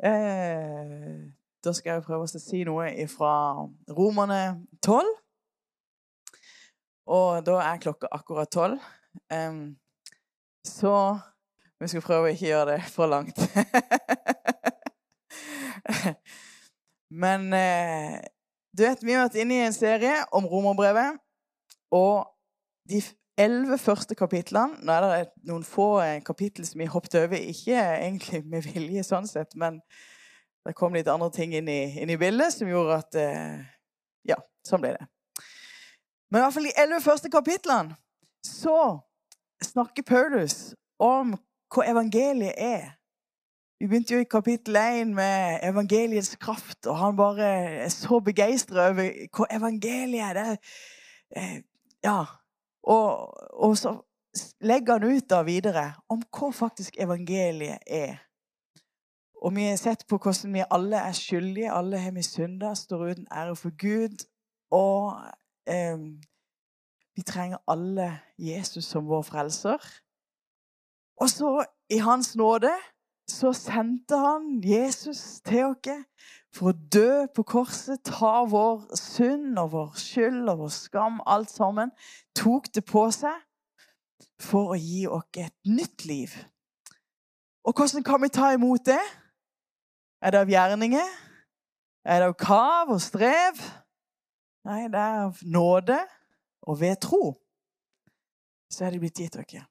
Eh, da skal jeg prøve å si noe fra Romerne 12. Og da er klokka akkurat tolv. Um, så vi skal prøve å ikke gjøre det for langt. Men eh, du vet, vi har vært inne i en serie om romerbrevet. Og de elleve første kapitlene Nå er det noen få kapittel kapitler som vi hoppet over. Ikke egentlig med vilje, sånn sett, men det kom litt andre ting inn i, inn i bildet som gjorde at eh, Ja, sånn ble det. Men i hvert fall de elleve første kapitlene så snakker Paulus om hva evangeliet er. Vi begynte jo i kapittel 1 med evangeliets kraft, og han bare er så begeistra over hva evangeliet er. Eh, ja, og, og, så legger han ut da videre om hva faktisk evangeliet er. Og vi har sett på hvordan vi alle er skyldige. Alle har vi synda, står uten ære for Gud. Og eh, vi trenger alle Jesus som vår frelser. Og så, i Hans nåde, så sendte han Jesus til oss for å dø på korset, ta vår synd og vår skyld og vår skam, alt sammen. Tok det på seg for å gi oss et nytt liv. Og hvordan kan vi ta imot det? Er det av gjerninger? Er det av krav og strev? Nei, det er av nåde og ved tro. Så er det blitt gitt dere.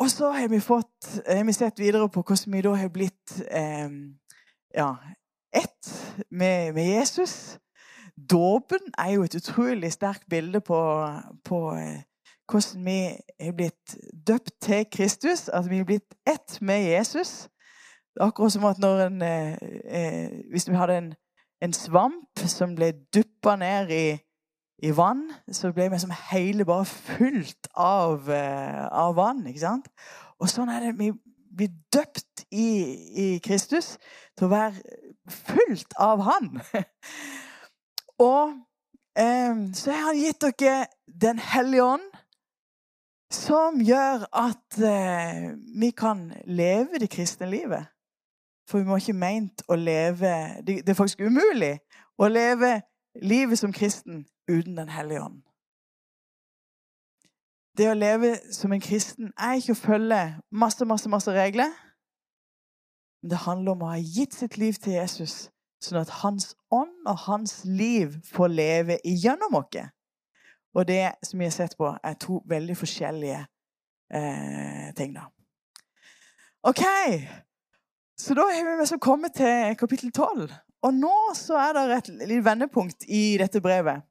Og så har vi, fått, har vi sett videre på hvordan vi da har blitt eh, ja, med, med, Jesus. Dåpen er jo et utrolig sterkt bilde på, på eh, hvordan vi er blitt døpt til Kristus. At vi er blitt ett med Jesus. Akkurat som at når en eh, eh Hvis vi hadde en, en svamp som ble duppa ned i, i vann, så ble vi som hele bare fylt av, eh, av vann. ikke sant? Og sånn er det. Vi blir døpt i, i Kristus til å være fylt av Han. Og eh, så har Han gitt dere Den hellige ånd, som gjør at eh, vi kan leve det kristne livet. For vi må ikke meint å leve Det, det er faktisk umulig å leve livet som kristen uten Den hellige ånd. Det å leve som en kristen er ikke å følge masse, masse, masse regler. Men det handler om å ha gitt sitt liv til Jesus, sånn at hans ånd og hans liv får leve igjennom oss. Og det som vi har sett på, er to veldig forskjellige eh, ting. da. OK. Så da har vi liksom kommet til kapittel 12. Og nå så er det et lite vendepunkt i dette brevet.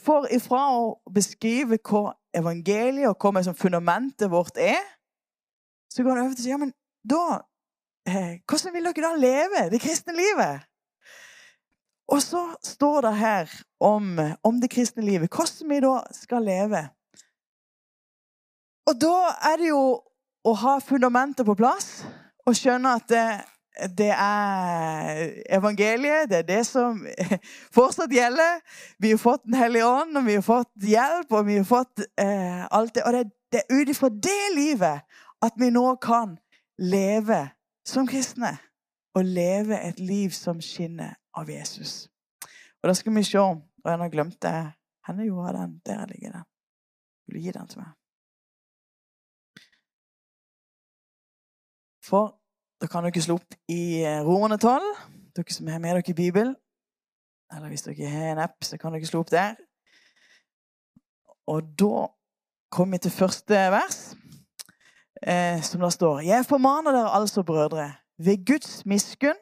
For ifra å beskrive hva evangeliet og hva som fundamentet vårt er, så går det over til å si ja, men da eh, Hvordan vil dere da leve det kristne livet? Og så står det her om, om det kristne livet, hvordan vi da skal leve. Og da er det jo å ha fundamentet på plass og skjønne at det, det er evangeliet. Det er det som fortsatt gjelder. Vi har fått Den hellige ånd, og vi har fått hjelp, og vi har fått eh, alt det. Og det, det er ut ifra det livet at vi nå kan leve som kristne. Og leve et liv som skinner av Jesus. Og da skal vi se Og jeg har glemt det. Henne gjorde den? Der ligger den. Vil du gi den til meg? For da kan dere slå opp i eh, Romerne 12, dere som har med dere Bibelen. Eller hvis dere har en app, så kan dere slå opp der. Og da kommer vi til første vers, eh, som det står Jeg formaner dere altså, brødre, ved Guds miskunn,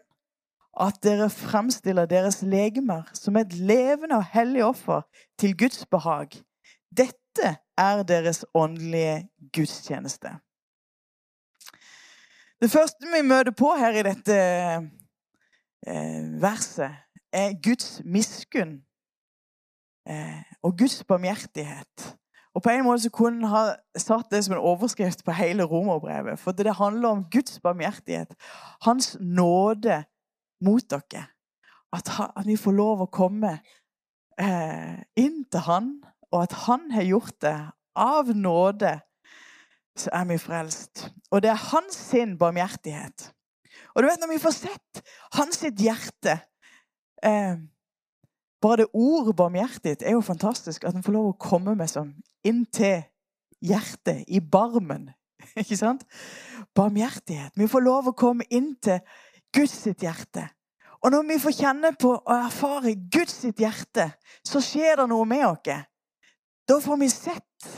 at dere fremstiller deres legemer som et levende og hellig offer til Guds behag. Dette er deres åndelige gudstjeneste. Det første vi møter på her i dette eh, verset, er Guds miskunn eh, og Guds barmhjertighet. Og På en måte så kunne en ha satt det som en overskrift på hele romerbrevet. For det handler om Guds barmhjertighet. Hans nåde mot dere. At, at vi får lov å komme eh, inn til Han, og at Han har gjort det av nåde så er vi frelst. Og det er hans sin barmhjertighet. Og du vet, når vi får sett hans sitt hjerte eh, Bare det ordet barmhjertig er jo fantastisk. At en får lov å komme med sånn inn til hjertet, i barmen. Ikke sant? Barmhjertighet. Vi får lov å komme inn til Guds sitt hjerte. Og når vi får kjenne på og erfare Guds sitt hjerte, så skjer det noe med oss. Da får vi sett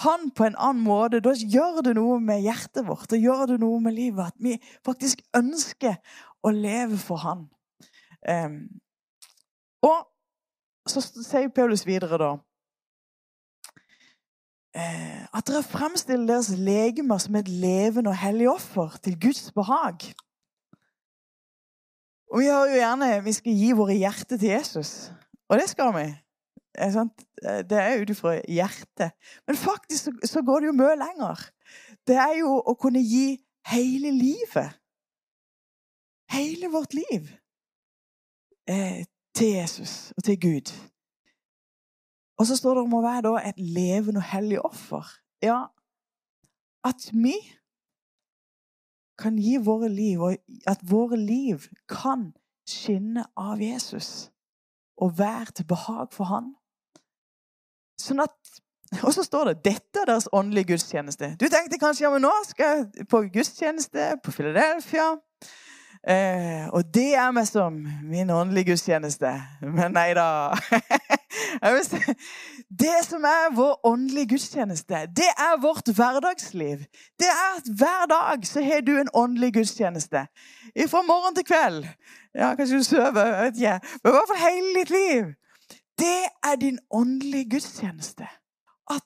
han på en annen måte. Da gjør det noe med hjertet vårt, da gjør det noe med livet. At vi faktisk ønsker å leve for han. Um, og så sier Paulus videre, da eh, At dere fremstiller deres legemer som et levende og hellig offer til Guds behag. Og Vi hører jo gjerne vi skal gi våre hjerter til Jesus. Og det skal vi. Det er ut ifra hjertet. Men faktisk så, går det jo mye lenger. Det er jo å kunne gi hele livet. Hele vårt liv. Til Jesus og til Gud. Og så står det om å være et levende og hellig offer. Ja, at vi kan gi våre liv, og at våre liv kan skinne av Jesus og være til behag for Han. Sånn at, og så står det 'Dette er deres åndelige gudstjeneste'. Du tenkte kanskje ja, men nå skal jeg på gudstjeneste på Philadelphia. Eh, og det er meg som min åndelige gudstjeneste. Men nei da. det som er vår åndelige gudstjeneste, det er vårt hverdagsliv. Det er at hver dag så har du en åndelig gudstjeneste. Fra morgen til kveld. Ja, Kanskje du sover, vet ikke. Men i hvert fall hele ditt liv. Det er din åndelige gudstjeneste. At,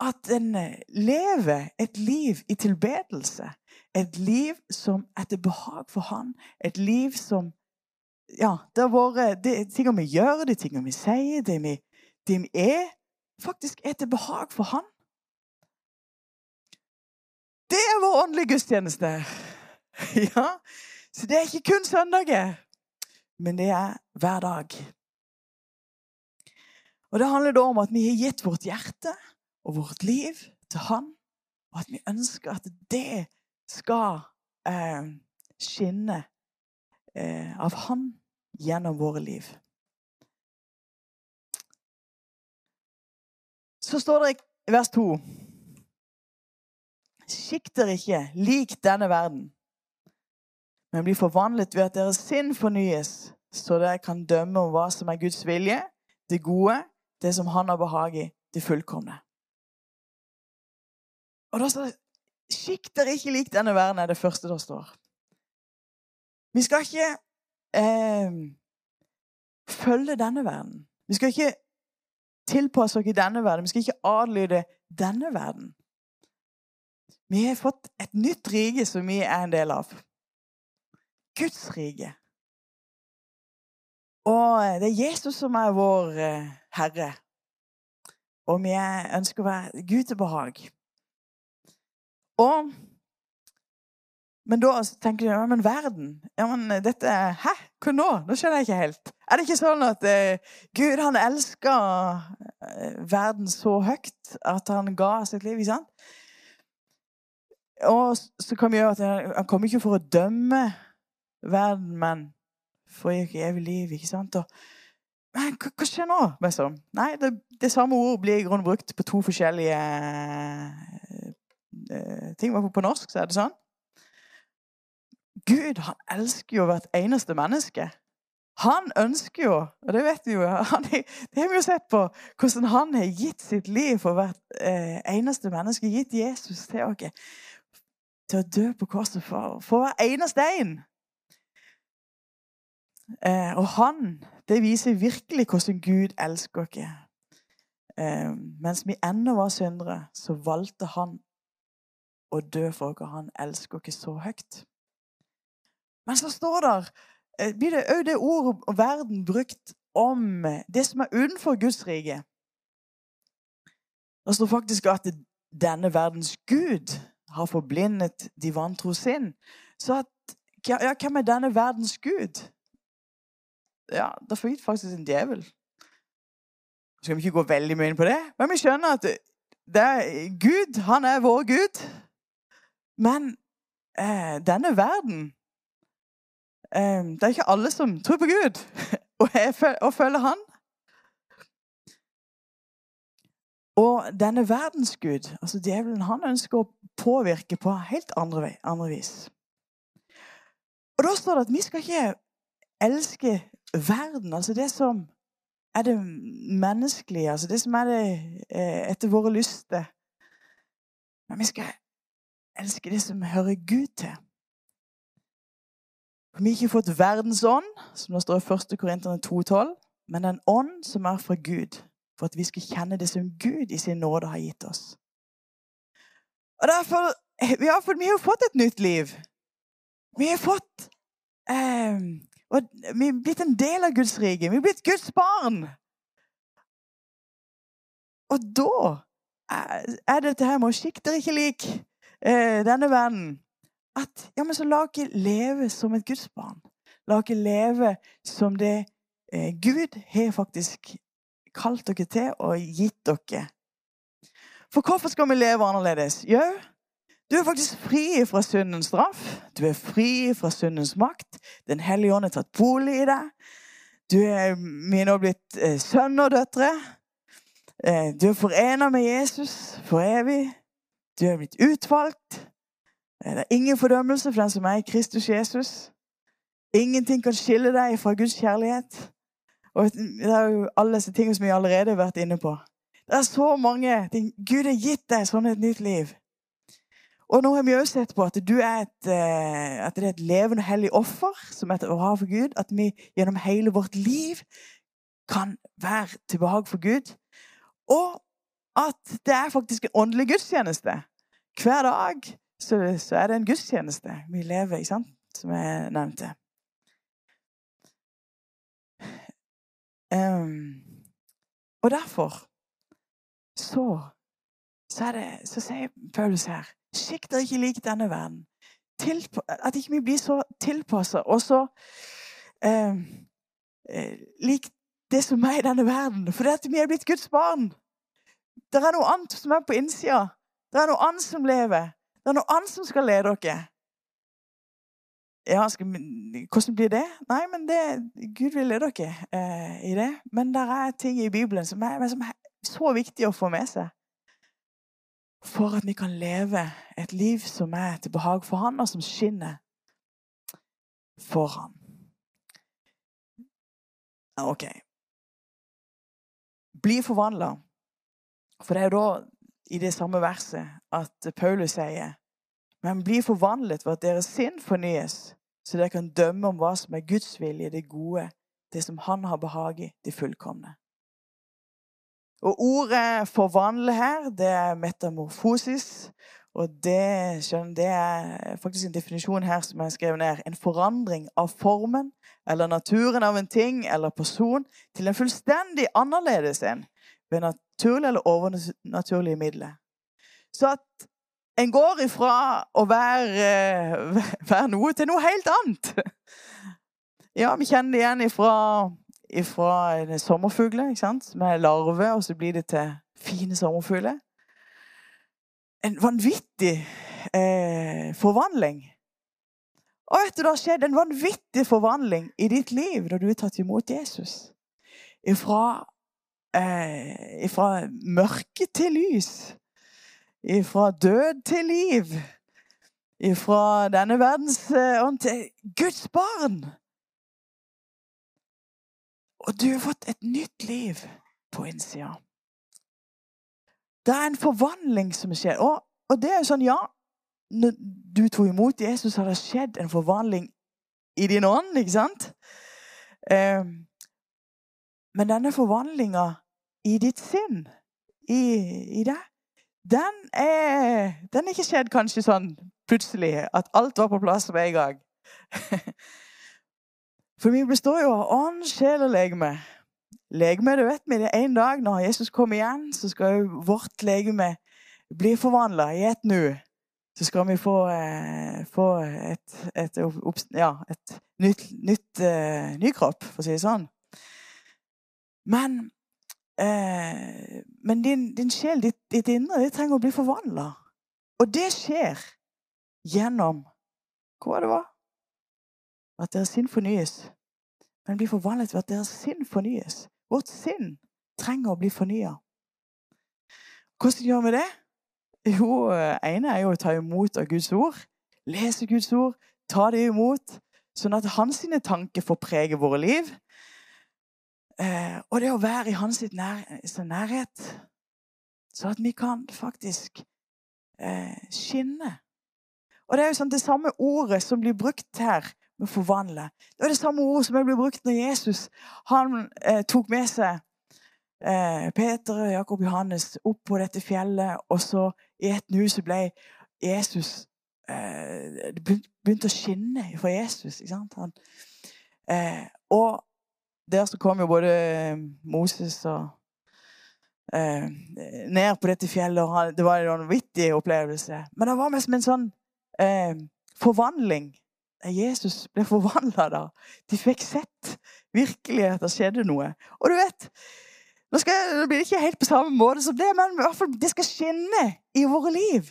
at en lever et liv i tilbedelse. Et liv som er til behag for Han. Et liv som Ja, det har vært det, tingene vi gjør, de tingene vi sier, det vi, det vi er, faktisk er til behag for Han. Det er vår åndelige gudstjeneste. Ja, Så det er ikke kun søndager, men det er hver dag. Og Det handler da om at vi har gitt vårt hjerte og vårt liv til Han, og at vi ønsker at det skal eh, skinne eh, av Han gjennom våre liv. Så står det i vers 2 Skikk dere ikke lik denne verden, men bli forvandlet ved at deres sinn fornyes, så dere kan dømme om hva som er Guds vilje, det gode, det som han har behag i, det fullkomne. Og da står det Skikk dere ikke lik denne verden, er det første der står. Vi skal ikke eh, følge denne verden. Vi skal ikke tilpasse oss i denne verden. Vi skal ikke adlyde denne verden. Vi har fått et nytt rike som vi er en del av. Guds rike. Og det er Jesus som er vår eh, Herre. Og vi ønsker å være Gud til behag. Og Men da tenker de ja, men verden ja, men dette, Hæ? Hva nå? Nå skjønner jeg ikke helt. Er det ikke sånn at eh, Gud han elsker uh, verden så høyt at han ga sitt liv? ikke sant? Og så kan vi gjøre at han, kommer ikke for å dømme verden, men for å gi evig liv. ikke sant? Og, men hva, hva, skjer nå? Liksom? Nei, det, det, samme ord blir i grunnen brukt på to forskjellige uh, ting. På norsk så er det sånn. Gud han elsker jo hvert eneste menneske. Han ønsker jo, og det vet vi jo han, Det har vi jo sett på hvordan han har gitt sitt liv for hvert eh, eneste menneske. Gitt Jesus til oss. Til å dø på korset for, for hver eneste en. Eh, og han Det viser virkelig hvordan Gud elsker oss. Eh, mens vi ennå var syndere, så valgte han å dø for oss. Han elsker oss så høyt. Men så står der eh, blir det òg det ordet og verden brukt om det som er utenfor Guds rike. Det står faktisk at denne verdens Gud har forblindet de vantro sinn. Så at, ja, hvem er denne verdens Gud? ja, det vi faktisk en djevel. Skal vi ikke gå veldig mye inn på det? Men vi skjønner at det Gud, han er vår Gud. Men eh, denne verden eh, Det er ikke alle som tror på Gud og, er, og følger Han. Og denne verdens gud, altså djevelen, han ønsker å påvirke på helt andre, andre vis. Og da står det at vi skal ikke elske verden, altså det som er det menneskelige, altså det som er det eh, etter våre lyster. Men vi skal elske det som hører Gud til. For vi har ikke fått verdens ånd, som det står i 1. Korinterne 2,12, men den ånd som er fra Gud for at vi skal kjenne det som Gud i sin nåde har gitt oss. Og derfor, vi har, vi har fått et nytt liv. Vi har fått eh, Vi er blitt en del av Guds rike. Vi er blitt Guds barn. Og da er dette her med å dere ikke lik eh, denne verden. At ja, men så la ikke leve som et Guds barn. La ikke leve som det eh, Gud har faktisk kalt dere til og gitt dere. For hvorfor skal vi leve annerledes? Jo, du er faktisk fri fra syndens straff. Du er fri fra syndens makt. Den hellige ånd har tatt bolig i deg. Du er, vi er nå blitt eh, sønn og døtre. Eh, du er forena med Jesus for evig. Du er blitt utvalgt. Det er ingen fordømmelse for den som er i Kristus Jesus. Ingenting kan skille deg fra Guds kjærlighet. Og det er jo alle disse tingene som vi allerede har vært inne på. Det er så mange ting. Gud har gitt deg sånn et nytt liv. Og nå har vi også sett på at, er et, eh, at det er et levende hellig offer som er å ha for Gud. At vi gjennom hele vårt liv kan være til behag for Gud. Og at det er faktisk en åndelig gudstjeneste. Hver dag så, så er det en gudstjeneste vi lever i, sant? som jeg nevnte. Um, og derfor så, så, det, så sier Paulus her Skikk dere ikke lik denne verden. Tilpa, at ikke vi blir så tilpassa og så um, lik det som er i denne verden. For det at vi er blitt Guds barn. Det er noe annet som er på innsida. Det er noe annet som lever. Det er noe annet som skal lede dere. Ja, skal, hvordan blir det? Nei, men det, Gud vil lede dere eh, i det. Men det er ting i Bibelen som er, som er, så viktig å få med seg. For at vi kan leve et liv som er til behag for Han, og som skinner for Han. OK. Bli forvandla. For det er jo da, i det samme verset, at Paulus sier men bli forvandlet ved at deres sinn fornyes, så dere kan dømme om hva som er Guds vilje, det gode, det som Han har behag i, det fullkomne. Og ordet 'forvandle' her, det er metamorfosis. Og det, skjønner, det er faktisk en definisjon her som er skrevet ned. En forandring av formen eller naturen av en ting eller person til en fullstendig annerledes en ved naturlige eller overnaturlige midler. Så at en går ifra å være, være, noe til noe helt annet. Ja, vi kjenner det igjen ifra, ifra sommerfugler, ikke sant? med larve, og så blir det til fine sommerfugler. En vanvittig eh, forvandling. Og vet du, Det har skjedd en vanvittig forvandling i ditt liv når du har tatt imot Jesus. Ifra, eh, fra mørke til lys. Fra død til liv. Fra denne verdens eh, ånd til Guds barn. Og du har fått et nytt liv på innsida. Det er en forvandling som skjer. Og, og det er jo sånn, ja Når du tok imot Jesus, har det skjedd en forvandling i din ånd, ikke sant? Eh, men denne forvandlinga i ditt sinn, i, i deg, den er, den er ikke skjedd kanskje sånn plutselig at alt var på plass med en gang. For vi består jo av ånd, sjel og legeme. Legeme, det vet vi, det er en dag når Jesus kommer igjen, så skal jo vårt legeme bli forvandla i et nu. Så skal vi få, eh, få et, et, et, ja, et nytt, nytt eh, ny kropp, for å si det sånn. Men Eh, men din, din sjel, ditt, ditt, indre, det trenger å bli forvandla. Og det skjer gjennom hva det var? At deres sinn fornyes. Men blir forvandlet ved at deres sinn fornyes. Vårt sinn trenger å bli fornya. Hvordan gjør vi det? Jo, ene er jo å ta imot av Guds ord. Lese Guds ord, ta det imot, sånn at hans tanker får prege våre liv. Eh, og det å være i hans nær, nærhet, så at vi kan faktisk eh, skinne. Og det er jo sånn det samme ordet som blir brukt her med forvandle. Det er det samme ordet som blir brukt når Jesus han eh, tok med seg eh, Peter, Jakob Johannes opp på dette fjellet, og så i et nu så ble Jesus eh, Det begynte å skinne fra Jesus. ikke sant? Han, eh, og der så kom jo både Moses og eh, ned på dette fjellet. og Det var en vanvittig opplevelse. Men det var mest en sånn eh, forvandling. Jesus ble forvandla da. De fikk sett virkelig at det skjedde noe. Og du vet Nå, skal, nå blir ikke helt på samme måte som det, men i hvert fall, det skal skinne i våre liv.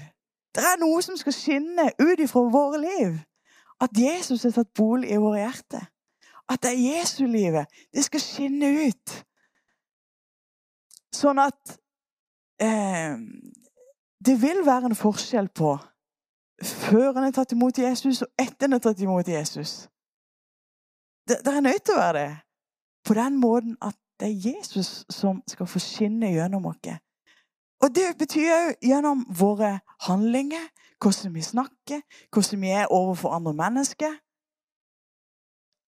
Det er noe som skal skinne ut ifra våre liv. At Jesus har tatt bolig i våre hjerter. At det er Jesu-livet. Det skal skinne ut. Sånn at eh, Det vil være en forskjell på før han er tatt imot Jesus, og etter han er tatt imot Jesus. Det, det er nødt til å være det. På den måten at det er Jesus som skal få skinne gjennom oss. Og det betyr òg gjennom våre handlinger, hvordan vi snakker, hvordan vi er overfor andre mennesker.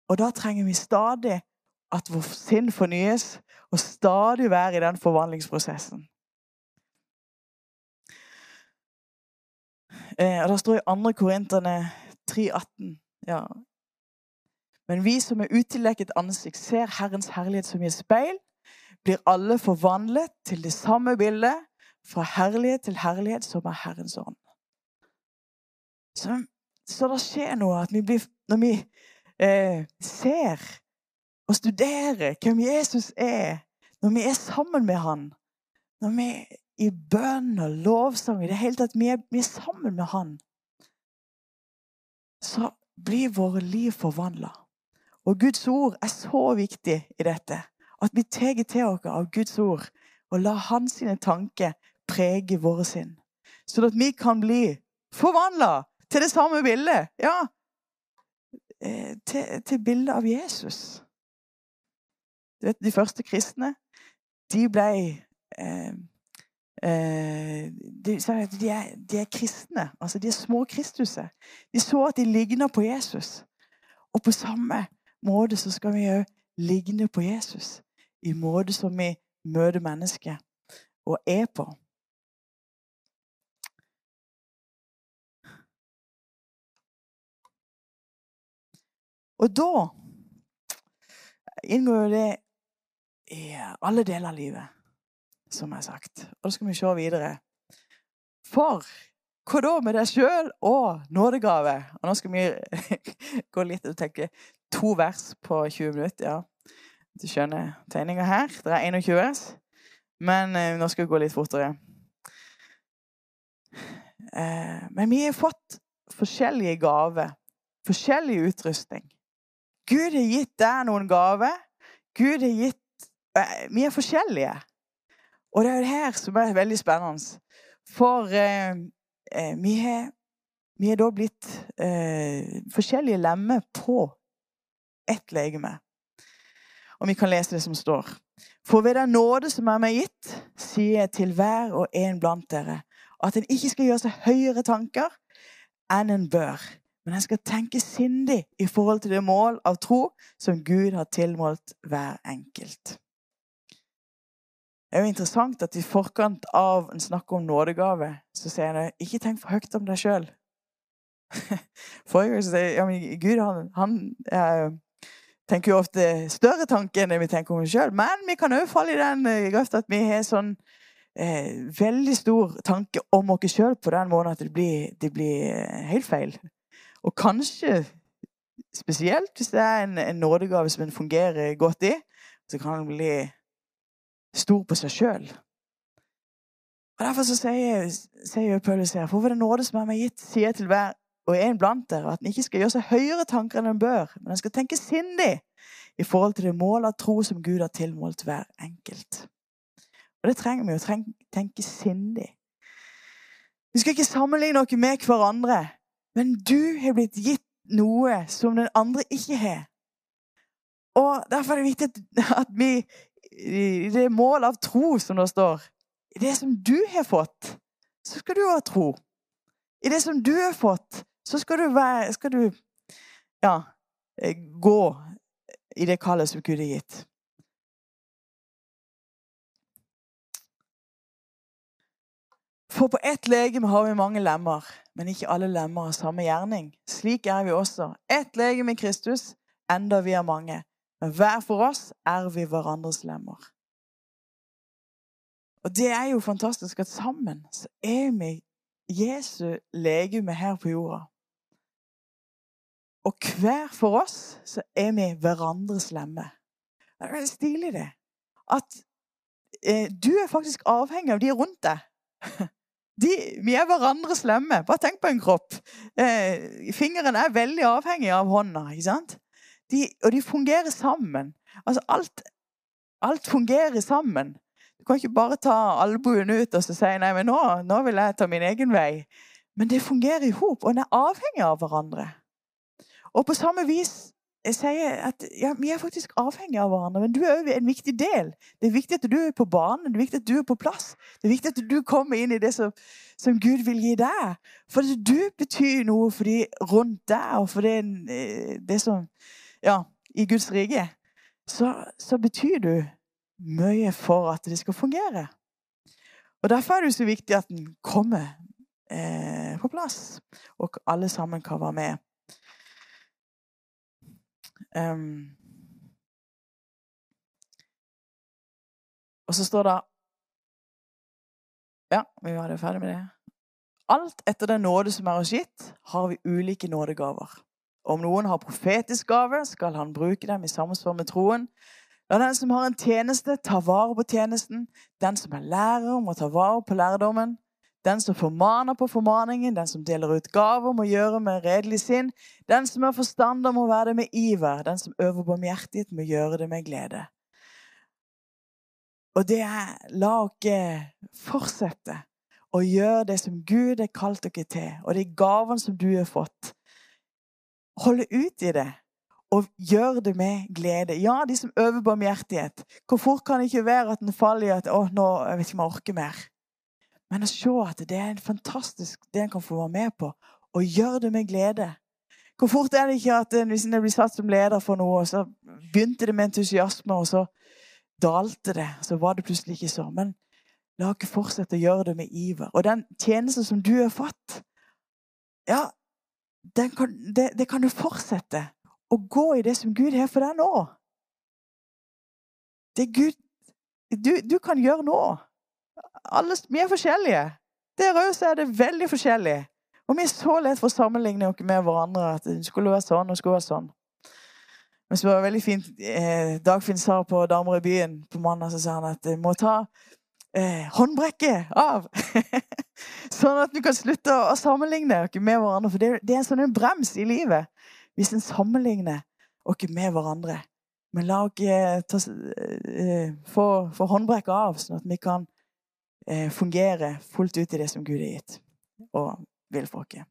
Og da trenger vi stadig at vår sinn fornyes, og stadig være i den forvandlingsprosessen. Eh, og Det står i 2. Korinterne 3,18. Ja. Men vi som er utildekket ansikt, ser Herrens herlighet som i et speil, blir alle forvandlet til det samme bildet, fra herlighet til herlighet, som er Herrens ånd. Så, så det skjer noe at vi blir, når vi eh, ser og studerer hvem Jesus er, når vi er sammen med han, når vi er i bønn og lovsang i det hele tatt vi er, vi er sammen med Han, så blir våre liv forvandla. Og Guds ord er så viktig i dette. At vi tar til oss av Guds ord og lar hans tanker prege våre sinn. Sånn at vi kan bli forvandla til det samme bildet. Ja, til, til bildet av Jesus. Du vet, De første kristne de ble eh, Eh, de, de, er, de, er, kristne. altså De er små Kristuser. De så at de ligner på Jesus. Og på samme måte så skal vi òg ligne på Jesus i måte som vi møter mennesker og er på. Og da inngår det i alle deler av livet som jeg har sagt. Og da skal vi se videre. For hva da med deg sjøl og nådegave? Og nå skal vi gå litt og tenke to vers på 20 minutter. ja. Du skjønner tegninga her. Det er 21 vers. Men eh, nå skal vi gå litt fortere. Eh, men vi har fått forskjellige gaver. Forskjellig utrustning. Gud har gitt deg noen gaver. Gud har gitt eh, Vi er forskjellige. Og det er jo det her som er veldig spennende. For eh, eh, vi har da blitt eh, forskjellige lemmer på ett legeme. Og vi kan lese det som står. For ved den nåde som er meg gitt, sier jeg til hver og en blant dere, at en ikke skal gjøre seg høyere tanker enn en bør, men en skal tenke sindig i forhold til det mål av tro som Gud har tilmålt hver enkelt. Det er jo interessant at i forkant av en snakk om nådegave, så sier han ikke tenk for høyt om deg sjøl. Forrige gang sier jeg ja, men Gud han, han er, tenker jo ofte større tanker enn det vi tenker om oss sjøl. Men vi kan òg falle i den eh, grøfta at vi har sånn eh, veldig stor tanke om oss sjøl på den måten at det blir, det blir eh, helt feil. Og kanskje spesielt hvis det er en, en nådegave som en fungerer godt i, så kan en bli stor på seg sjøl. Og Derfor så sier, Paulus her For ved den nåde som er meg gitt, sier jeg til hver og en blant dere at en ikke skal gjøre seg høyere tanker enn en bør, men en skal tenke sindig i forhold til det målet av tro som Gud har tilmålt hver enkelt. Og det trenger vi å tenke sindig. Vi skal ikke sammenligne noe med hverandre, men du har blitt gitt noe som den andre ikke har. Og Derfor er det viktig at vi det mål av tro som det står I det som du har fått, så skal du ha tro. I det som du har fått, så skal du, være, skal du ja, eh, gå i det kallet som Gud har gitt. For på ett legeme har vi mange lemmer, men ikke alle lemmer har samme gjerning. Slik er vi også. Ett legeme i Kristus, enda vi er mange. Men hver for oss er vi hverandres lemmer. Og det er jo fantastisk at sammen så er vi Jesu legeme her på jorda. Og hver for oss så er vi hverandres lemme. Det er stilig, det. At eh, du er faktisk avhengig av de rundt deg. De, vi er hverandres lemme. Bare tenk på en kropp. Eh, fingeren er veldig avhengig av hånda. ikke sant? De, og de fungerer sammen. Altså alt, alt fungerer sammen. Du kan ikke bare ta albuen ut og så si nei, men nå, nå vil jeg ta min egen vei. Men det fungerer i hop, og en er avhengig av hverandre. Og på samme vis sier at ja, vi er faktisk avhengige av hverandre, men du er jo en viktig del. Det er viktig at du er på banen, det er viktig at du er på plass. Det er viktig at du kommer inn i det som, som Gud vil gi deg. For du betyr noe for de rundt deg, og for det, eh, det som Ja, i Guds rike. Så, så, betyr du mye for at det skal fungere. Og Derfor er det så viktig at den kommer eh, på plass, og alle sammen kan være med. Um, og så står det Ja, vi var jo ferdig med det. Alt etter den nåde som er oss gitt, har vi ulike nådegaver. Om noen har profetisk gave, skal han bruke dem i samsvar med troen. La den som har en tjeneste, ta vare på tjenesten. Den som er lærer, må ta vare på lærdommen. Den som formaner på formaningen, den som deler ut gaver, må gjøre med redelig sinn. Den som er forstander, må være det med iver. Den som øver barmhjertighet, må gjøre det med glede. Og det er La oss fortsette å gjøre det som Gud har kalt dere til, og de gavene som du har fått. Holde ut i det og gjør det med glede. Ja, de som øver barmhjertighet. Hvor fort kan det ikke være at en faller i at 'Å, nå jeg vet ikke om jeg orker mer'? Men å se at det er en fantastisk det en kan få være med på, og gjøre det med glede. Hvor fort er det ikke at hvis en blir satt som leder for noe, så begynte det med entusiasme, og så dalte det. Så var det plutselig ikke så. Men la oss fortsette å gjøre det med iver. Og den tjenesten som du har fått, ja, kan, det, det, kan du fortsette å gå i det som Gud har for deg nå. Det Gud du, du kan gjøre nå alle, vi er forskjellige. Der òg er det veldig forskjellig. Og vi er så lett for å sammenligne oss med hverandre. At det skulle være sånn og skulle være sånn. Men så var det veldig fint eh, Dagfinn sa på Damer i byen på mandag så sa han at vi må ta eh, håndbrekket av. sånn at vi kan slutte å, sammenligne oss med hverandre. For det, det er en sånn brems i livet hvis en sammenligner oss med hverandre. Men la oss eh, eh, få, få håndbrekket av, sånn at vi kan eh, fungere fullt ut i det som Gud har gitt og vil for oss.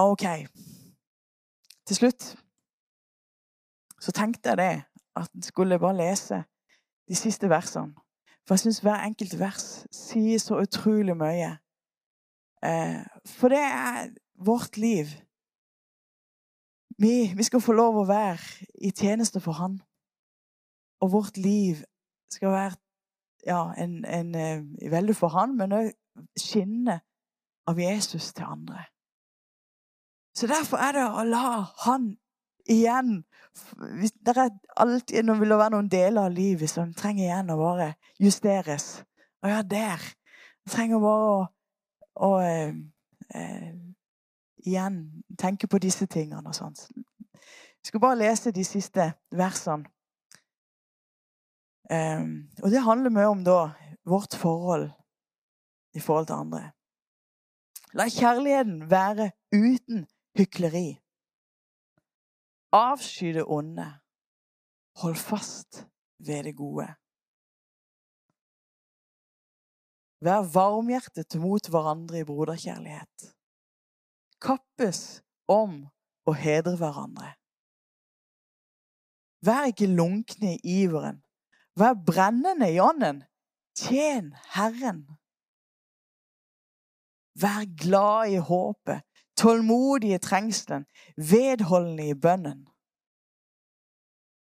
OK. Til slutt så tenkte jeg det at jeg skulle bare lese de siste versene. For jeg syns hver enkelt vers sier så utrolig mye. Eh, for det er vårt liv. Vi, vi, skal få lov å være i tjeneste for Han. Og vårt liv skal være ja, en, en, eh, veldig for han, men òg skinne av Jesus til andre. Så derfor er det å la han igjen Det er alltid nå vil være noen deler av livet som trenger igjen å bare justeres. Å ja, der. Det trenger bare å, å eh, eh, igjen tenke på disse tingene og sånt. Vi skal bare lese de siste versene. Um, og det handler mye om da vårt forhold i forhold til andre. La kjærligheten være uten hykleri. Avsky det onde. Hold fast ved det gode. Vær varmhjertet mot hverandre i broderkjærlighet. Kappes om å hedre hverandre. Vær ikke lunkne i iveren. Vær brennende i ånden. Tjen Herren. Vær glad i håpet, tålmodig i trengselen, vedholdende i bønnen.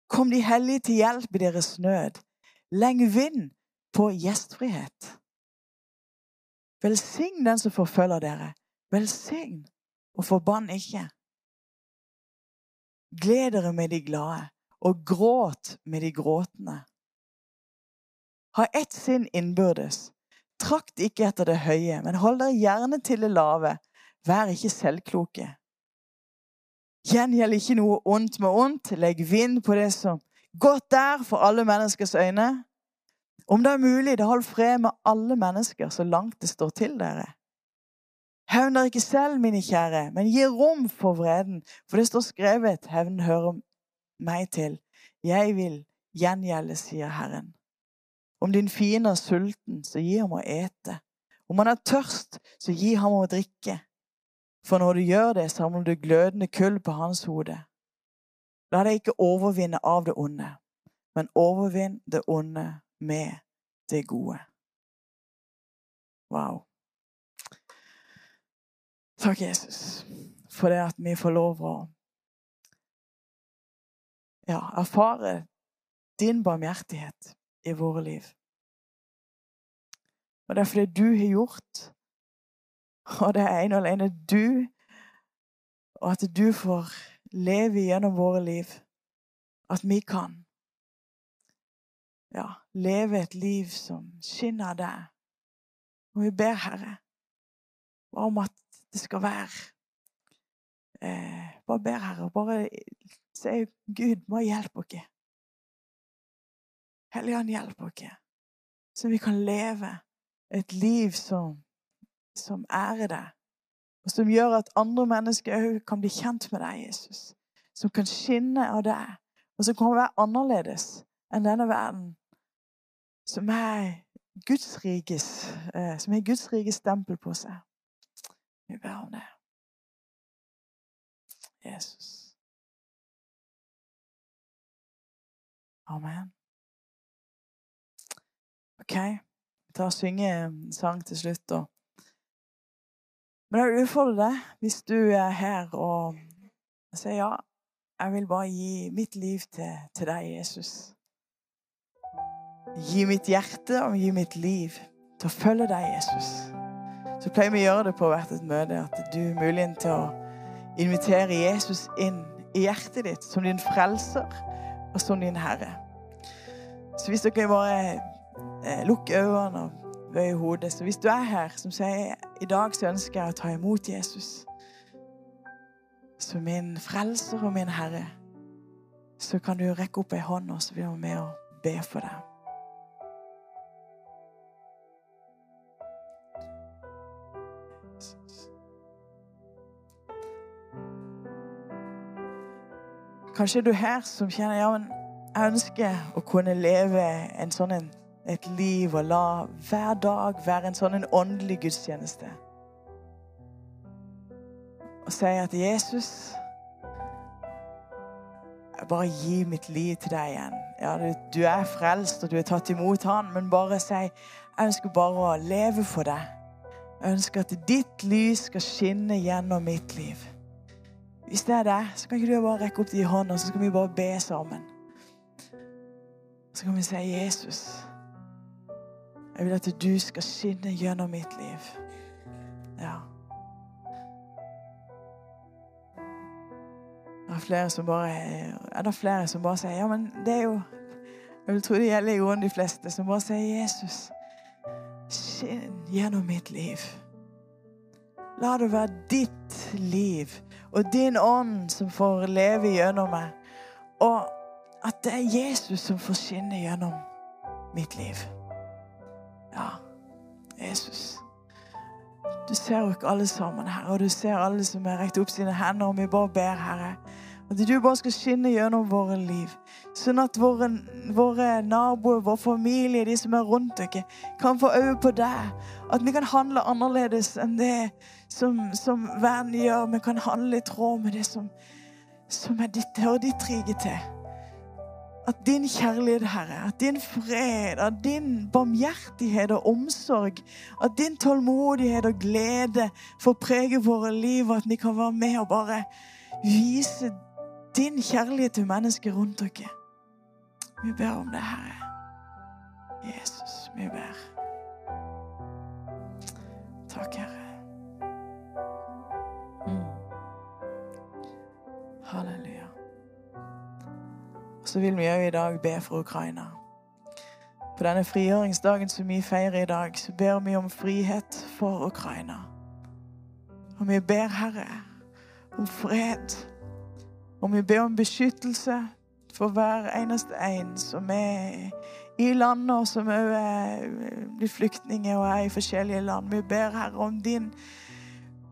Kom de hellige til hjelp i deres nød. Leng vind på gjestfrihet. Velsign den som forfølger dere. Velsign og forbann ikke. Gled dere med de glade, og gråt med de gråtende. Ha ett sinn innbyrdes. Trakt ikke etter det høye, men hold dere gjerne til det lave. Vær ikke selvkloke. Gjengjeld ikke noe ondt med ondt. Legg vind på det som godt er for alle menneskers øyne. Om det er mulig, da hold fred med alle mennesker så langt det står til dere. Hevn dere ikke selv, mine kjære, men gi rom for vreden, for det står skrevet, hevn hører meg til. Jeg vil gjengjelde, sier Herren. Om din fiende er sulten, så gi ham å ete. Om han er tørst, så gi ham å drikke. For når du gjør det, samler du glødende kull på hans hode. La deg ikke overvinne av det onde, men overvinn det onde med det gode. Wow. Takk, Jesus, for det at vi får lov å ja, erfare din barmhjertighet i våre liv. Og det er fordi du har gjort, og det er en og alene du, og at du får leve gjennom våre liv, at vi kan ja, leve et liv som skinner deg. Og vi ber, Herre, om at det skal være eh, Bare ber, Herre, bare si Gud, må hjelpe oss. Helligånd, hjelp oss, så vi kan leve et liv som, som ærer deg, og som gjør at andre mennesker òg kan bli kjent med deg, Jesus. Som kan skinne av deg, og som kan være annerledes enn denne verden som er Guds rikes, eh, som har Guds rikes stempel på seg. Vi ber om det. Jesus. Amen. OK. Vi tar og synger en sang til slutt, da. Men jeg vil utfordre deg, hvis du er her og sier ja, jeg vil bare gi mitt liv til, til deg, Jesus. Gi mitt hjerte og gi mitt liv til å følge deg, Jesus. Så pleier vi å gjøre det på hvert et møte, at du har muligheten til å invitere Jesus inn i hjertet ditt som din frelser og som din herre. Så hvis dere bare eh, lukker øynene og bøy hodet Så hvis du er her som sier i dag så ønsker jeg å ta imot Jesus som min frelser og min herre, så kan du rekke opp ei hånd, og så blir vi med og be for deg. Kanskje er du her som kjenner ja, men jeg ønsker å kunne leve en sånn en, et liv og la hver dag være en sånn en åndelig gudstjeneste. Og si at Jesus jeg bare gi mitt liv til deg igjen. Ja, du, du, er frelst, og du er tatt imot Han, men bare si jeg ønsker bare å leve for deg. Jeg ønsker at ditt lys skal skinne gjennom mitt liv. Hvis det er det, så kan ikke du bare rekke opp de hånda, så skal vi bare be sammen. Så kan vi si, 'Jesus, jeg vil at du skal skinne gjennom mitt liv.' Ja. Det er flere som bare det flere som bare sier, 'Ja, men det er jo Jeg vil tro det gjelder i grunnen de fleste som bare sier, 'Jesus, skinn gjennom mitt liv.' La det være ditt liv og din ånd som får leve gjennom meg. Og at det er Jesus som får skinne gjennom mitt liv. Ja, Jesus. Du ser jo ikke alle sammen, Herre, og du ser alle som har rekt opp sine hender, og vi bare ber, Herre, at du bare skal skinne gjennom våre liv. Sånn at våre, våre naboer, vår familie, de som er rundt dere, kan få øye på deg. At vi kan handle annerledes enn det som, som verden gjør. Vi kan handle i tråd med det som, som er ditt, hører ditt rike til. At din kjærlighet, Herre, at din fred, at din barmhjertighet og omsorg, at din tålmodighet og glede får prege våre liv, og at vi kan være med og bare vise din kjærlighet til mennesker rundt dere. Vi ber om det, Herre. Jesus, vi ber. Takk, Herre. Så vil vi òg i dag be for Ukraina. På denne frigjøringsdagen som vi feirer i dag, så ber vi om frihet for Ukraina. Og vi ber, Herre, om fred. Og vi ber om beskyttelse for hver eneste en som er i landet, og som òg blir flyktninger og er i forskjellige land. Vi ber, Herre, om din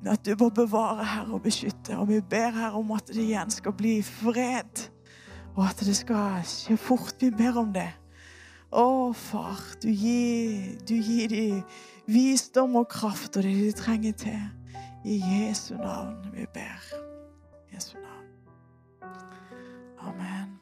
at du må bevare, Herre, og beskytte. Og vi ber, Herre, om at det igjen skal bli fred. Og at det skal skje fort. Vi ber om det. Å, far, du gir, du gir dem visdom og kraft og det de trenger til. I Jesu navn vi ber. Jesu navn. Amen.